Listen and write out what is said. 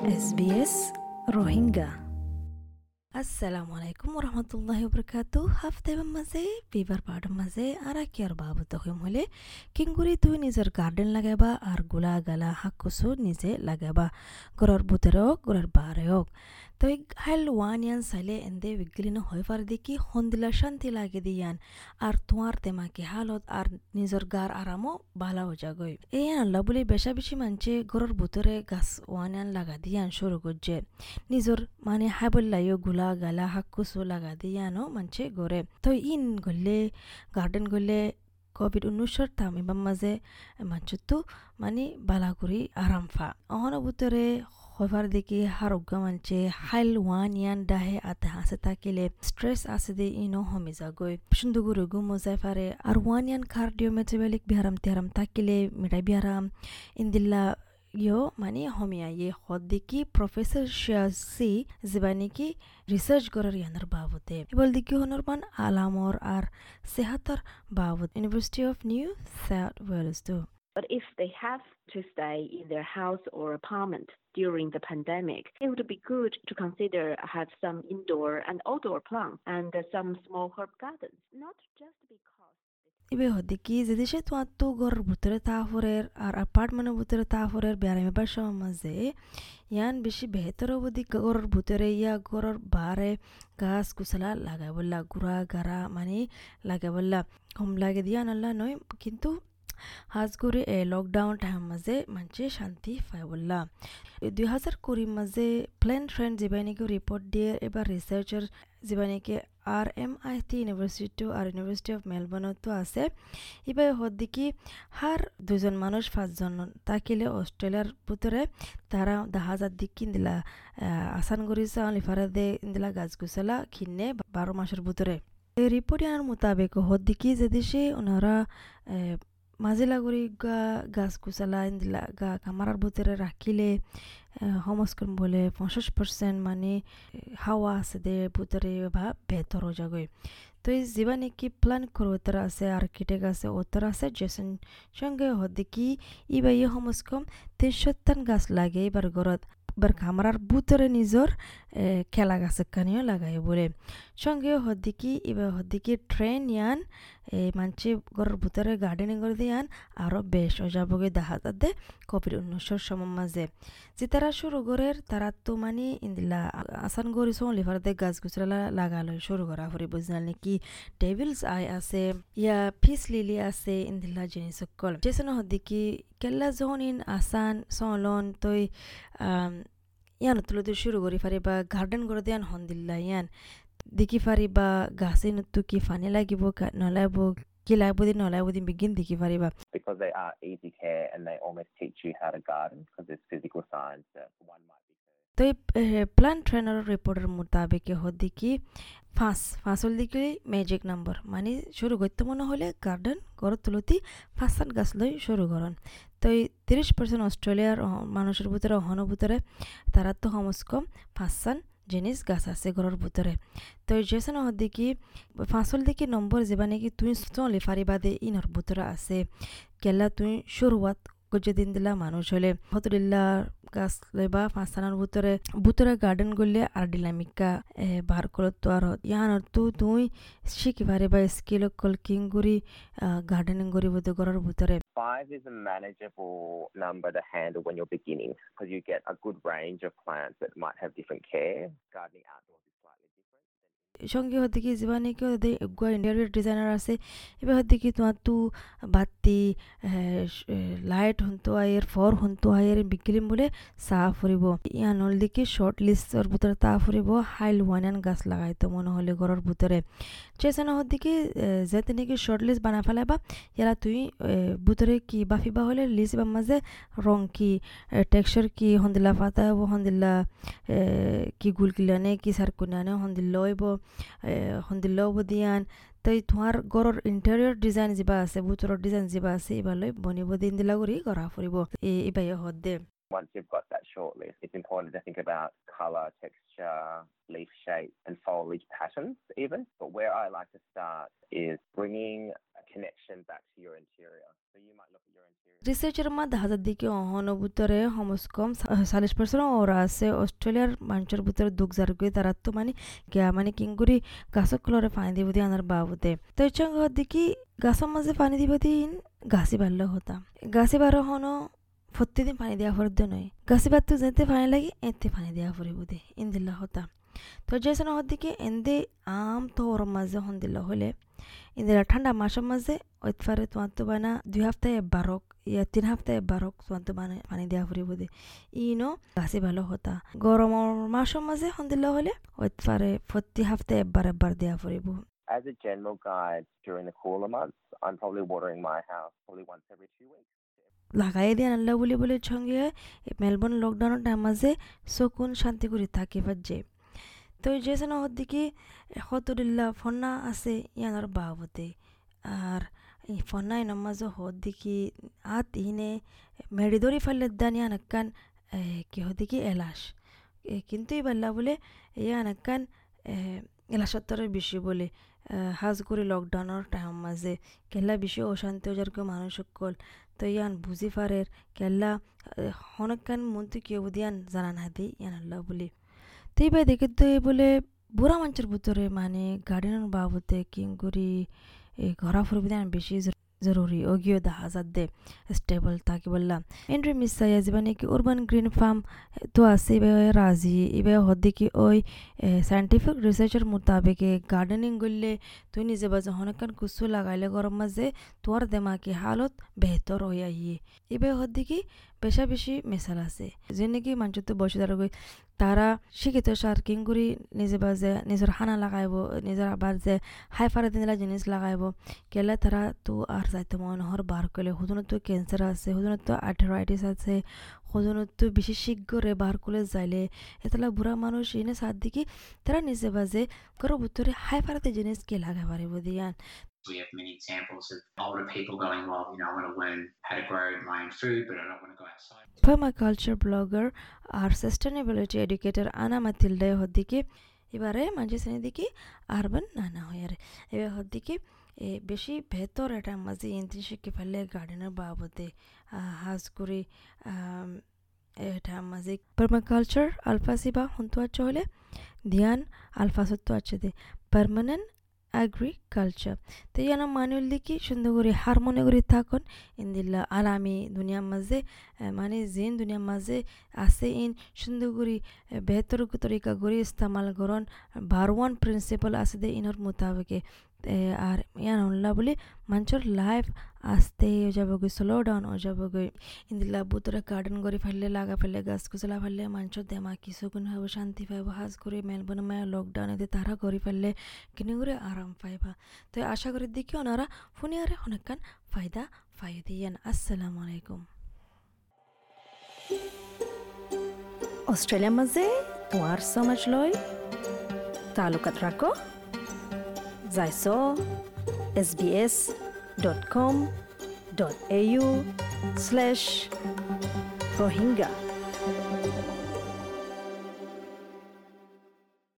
SBS Rohingya আসসালামু আলাইকুম রহমতুল্লাহ বরকাতু হাফতেবার মাঝে বিবার পাহাড়ের মাঝে আর কি আর বাবু তখন হলে কিংগুরি তুই নিজের গার্ডেন লাগাবা আর গোলা গালা শাক কচু নিজে লাগাবা ঘরের ভিতরে হোক ঘরের বারে হোক বিগলিন হয় পারে দেখি সন্দিলা শান্তি লাগে দিয়ান আর তোমার তেমাকে হালত আর নিজের গার আরামও ভালো হয়ে যাগই এই আল্লাহ বলে বেশা বেশি মানছে ঘরের ভিতরে গাছ ওয়ান ইয়ান লাগা দিয়ান শুরু করছে নিজের মানে হাবল্লাইও গুলা গালা হাক কুসু লাগা দিয়ানো মানছে গড়ে তো ইন গলে গার্ডেন গলে কোভিড উনিশর তামিবার মাঝে মানচতো মানে বালা করি আরাম ফা অহন ভিতরে হইবার দেখি হারোগ্য মানছে হাইল ওয়ান ইয়ান ডাহে আতে হাসে থাকিলে স্ট্রেস আছে দে ইনো হমি যাগৈ সুন্দর গু মজাই ফারে আর ওয়ান ইয়ান কার্ডিও মেটাবলিক বিহারাম তেহারাম থাকিলে মিঠাই বিহারাম ইন্দিল্লা ইয়ো মানে হমিয়া ইয়ে হদ দেখি প্রফেসর শিয়াসি জিবানিকি রিসার্চ করার ইয়ানার বাবদে এবার দেখি হনর মান আলামর আর সেহাতর বাবদ university of new south Wales তো But if they have to stay in their house or apartment during the pandemic, it would be good to consider have some indoor and outdoor plants and uh, some small herb gardens, not just because. ইবে হদি কি যে দেশে তোমার তো ঘরের ভিতরে তাহরের আর অ্যাপার্টমেন্টের ভিতরে তাহরের ব্যারামে বাসার মাঝে ইয়ান বেশি বেহতর অবধি ঘরের ভিতরে ইয়া ঘরের বারে গাছ কুসলা লাগাই বললা গুড়া গারা মানে লাগাই বললা কম লাগে দিয়া নাল্লা নয় কিন্তু হাজ করে এ লকডাউন টাইম মাঝে মানছে শান্তি পাই বললা দুই হাজার কুড়ির মাঝে প্লেন ট্রেন্ড যেবাই নাকি রিপোর্ট দিয়ে এবার রিসার্চার যেবাই নাকি R M I T university R university of মেলবোর্নতো আছে এবার হদ্দিকি হার দুজন মানুষ পাঁচজন থাকিলে অস্ট্রেলিয়ার ভিতরে তারা দেখা হাজার দিক কিনদিলা আসান করিছা লিফারে দে ইন্দিলা গাছ গুছালা কিনে বারো মাসের ভিতরে রিপোর্ট আনার মোতাবেক হদ্দিকি যে দেশে ওনারা মাজিলা কৰি গা গাছ গুচালা ইন্দিলা গা কামারার ভিতরে রাখিলে সমস্করম বলে পঞ্চাশ পার্সেন্ট মানে হাওয়া আছে দে ভিতরে বা বেতর যাগৈ তো এই যিবা নাকি প্ল্যান করো ওতর আছে আর্কিটেক্ট আছে ওতর আছে জেসন সঙ্গে হদিকি ইবা ইয়ে সমস্কম তেসত্তান গাছ লাগে এবার ঘরত এবার কামরার ভিতরে নিজর খেলা গাছের কানিও লাগাই বলে সঙ্গে হদ্দিকি, এবার হদ্দিকি ট্রেন ইয়ান মানছে ঘরের ভিতরে গার্ডেনিং করে দিয়ান আরও বেশ অজাবগে দেখা তাতে কোভিড উনিশশোর সময় মাঝে। যে তারা শুরু করের তারা তো মানে ইন্দিলা আসান করি সো লিভারতে গাছ গুছরা লাগালো, শুরু করা ফুরি বুঝলাম নাকি টেবিলস আই আছে, ইয়া ফিস লিলি আছে, ইন্দিলা জিনিস সকল। যেসন হদ্দিকি কেল্লা যখন ইন আসান, সলন তৈ ইয়ান তুলতে শুরু করি ফারি বা গার্ডেন করে দিয়ান হন দিল্লা ইয়ান। দেখি ফারি বা গাছে নতু কি ফানি লাগিব নলাইব কি লাগব দিন নলাইব দিন বিগিন দেখি Fariba because they are easy care and they almost teach you how to garden because there's physical signs that one might be তো এই প্ল্যান ট্রেনার রিপোর্টের মোতাবেক হদি কি ফাঁস ফাঁসল দিকে ম্যাজিক নাম্বার মানে শুরু করতে মনে হলে গার্ডেন ঘর তুলতি ফাঁসান গাছ লই শুরু করেন। তো এই তিরিশ পার্সেন্ট অস্ট্রেলিয়ার মানুষের ভিতরে অহনের ভিতরে তারা তো কম ফাঁসান জিনিস গাছ আছে ঘরের ভিতরে তো যেসন হদিকি ফাঁসল দেখি নম্বর যেবা নাকি তুই চলে ফারিবাদে ইনর ভিতরে আছে। কেলা তুই শুরুয়াত যেদিন দিলা মানুষ হলে হতদিল্লা গাছ লইবা পাঁচটানার ভিতরে ভিতরে গার্ডেন করলে আর ডিলামিকা বার করত তো আর ইয়ানোর তো তুই শিখি পারে বা স্কিল কল কিং করি গার্ডেনিং করি বোধ ঘরের ভিতরে Five is a manageable number to handle when you're beginning because you get a good range of plants that might have different care. Gardening outdoors is slightly different. সঙ্গে হতে কি যিবা নাকি গুৱা ইণ্টেৰিয়ৰ ডিজাইনাৰ আছে এবার হতে কি তোমার তু বাতি লাইট হন্তু আয়ের ফর হন্তু আয়ের বিক্রিম বলে চাহ ফুরিব ইয়ান হল দেখি শর্ট লিস্টর ভিতরে তা ফুরিব হাইল ওয়ান গাছ লাগাইতো মনে হলে ঘরের ভিতরে চেসেন হতে কি যেতে নাকি শর্ট লিস্ট বানা ফেলাবা ইয়ারা তুই ভিতরে কি বাফিবা হলে লিস্ট বা মাঝে রং কি টেক্সচার কি হন্দিলা ফাতা হব হন্দিলা কি গুলকিলানে কি সারকুনানে হন্দিল্লা হইব হন্দিল্লা হব দিয়ান ତ ଇ ତୁଆଁର ଘରର ଇଣ୍ଟେରିୟର ଡିଜାଇନ୍ ଯିବା ଆସେ ଭୂତର ଡିଜାଇନ୍ ଯିବା ଆସେ ଇବା ଲଇ ବନିବ ଦିନ ଦିଲା କରି କରା ଫରିବ ଏ ଇବା Once you've got that short list, it's important to think about color, texture, leaf shape, and foliage patterns, even. But where I like to start is bringing a connection back to your interior. So you might look at মধ্যে হাজার দিকে অহন ভিতরে হমস কম চাল্লিশ percent ওরা আছে অস্ট্রেলিয়ার মানুষের ভিতরে দুঃখ জারগুই তারা তো মানে গিয়া মানে কিংগুরি গাছক কলরে পানি দিব দিয়ে আনার বাবুতে তো চঙ্গ দিকে গাছের মাঝে পানি দিব দিন গাছি বাড়লে হতা গাছি বারো হনো প্রতিদিন পানি দেওয়া ফরদ নয় গাছি বারতো যেতে পানি লাগে এতে পানি দেওয়া ফুরিব দে ইন্দিল্লা হতা তো যেসন হদিকে এন্দে আম তো ওর মাঝে হন্দিল্লা হলে ইন্দিরা ঠান্ডা মাসের মাঝে ওইতফারে তোমার তো বানা দুই সপ্তাহে বারক ইয়া তিন সপ্তাহে বারক তোমার তো বানা পানি দেওয়া ফুরিব দে ইনো গাছে ভালো হতা গরমের মাসের মাঝে হন্দিল্লা হলে ওইতফারে প্রতি সপ্তাহে একবার একবার দেওয়া ফুরিব As a general guide, during the cooler months, I'm probably watering my house probably once every two weeks. লাগাই দিয়ে আনলা বলে বলে সঙ্গে মেলবোর্ন লকডাউনের টাইম মাঝে চকুন শান্তি করে থাকি পারছে তো যে যেন দিকে হতরিল্লা ফন্না আছে ইয়ানোর বাবতে। আর এই ফন্না ইন হদ দিকে আত ইনে মেডি ধরি ফেললে দান ইয়ান একান কি হদিকে এলাস এ, কিন্তু এবাল্লা বলে ইয়ান একান এলাসত্তরের বেশি বলে। হাজ করে লকডাউনের টাইম মাঝে কেলা বেশি অশান্তি যারকে মানুষ সকল। তো ইয়ান বুঝি পারের কেলা হনকান মন্ত্রী কেউ দিয়ান জানা না দি ইয়ান আল্লাহ বলি। তো এই বলে বুড়া মানুষের ভিতরে মানে গার্ডেনের বাবদে কিংগুরি এই ঘোরা ফুরবি বেশি জরু- জরুরি। অগিও দেখা যাত দে, স্টেবল তাকে বললাম। এন্ট্রি মিস চাই জীবনে কি উরবান গ্রিন ফার্ম তো আছে এবার রাজি। এবার হদ্দি কি ওই সায়েন্টিফিক রিসার্চের মোতাবেকে গার্ডেনিং করলে তুই নিজে বাজে হনকান কুসু লাগাইলে গরম মাঝে, তোর দেমাকি হালত বেহতর হয়ে আইয়ে। এবার হদ্দি কি বেশা বেশি মেশাল আছে। যে নাকি মানুষ তো বসে তারা শিক্ষিত সার কিংগুরি নিজে বাজে, নিজের হানা লাগাইব, নিজের আবার যে হাই ফারা দিনলা জিনিস লাগাইব, কেলে তারা তো আর যাইতে মনোহর বার করলে হুদনত তো ক্যান্সার আছে হুদনত তো আর্থারাইটিস আছে হুদনত তো বিশেষজ্ঞরে বার করলে যাইলে। এতলা বুড়া মানুষ এনে সাত দিকে তারা নিজে বাজে করো ভিতরে হাই ফারাতে জিনিস কে লাগাই পারিব দিয়ান। We have many examples of older people going, well, you know, I want to learn how to grow my own food, but I don't want to go outside. permaculture blogger আর sustainability educator Anna Matilde হদ্দিকে এবারে মাঝে শ্রেণি দিকে urban নানা হয় আর এবার হদ্দিকে এ বেশি ভেতর এটা মাঝে ইন্দ্রি শিখে ফেললে গার্ডেনের বাবদে হাজ করে এটা মাঝে পারমাকালচার আলফাসিবা হন্তু আচ্ছা হলে ধ্যান আলফা সত্য আছে দে পারমানেন্ট agriculture. তো যেন মানুষ দিকে সুন্দর করে হারমোনি করে থাকুন। ইন্দিল্লা আলামি দুনিয়ার মাঝে মানে জিন দুনিয়ার মাঝে আছে ইন সুন্দর করে বেহতর তরিকা করে ইস্তেমাল করন। বারওয়ান প্রিন্সিপাল আছে দে ইনর মোতাবেকে। আর ইয়ান উল্লা বলে, মানুষের লাইফ আস্তে গই স্লো ডাউন যাব গই ইন্দিল্লা বুতরে গার্ডেন করে ফেললে, লাগা ফেললে গাছ গুছলা ফেললে মানুষের দেমা, কিছু গুণ হব শান্তি পাইব, হাজ করে মেলবোর্ন মায়া লকডাউনে তারা করে ফেললে, কিনে করে আরাম পাইবা। তো আশা করি দেখি ওনারা ফোনিয়ারে অনেকক্ষণ ফায়দা ফাই দিয়েন। আসসালামু আলাইকুম। অষ্ট্ৰেলিয়াৰ মাজে পুৱাৰ সমাজ লৈ তালুকাত ৰাখ যাইছ S B S www.com.au slash Rohingya.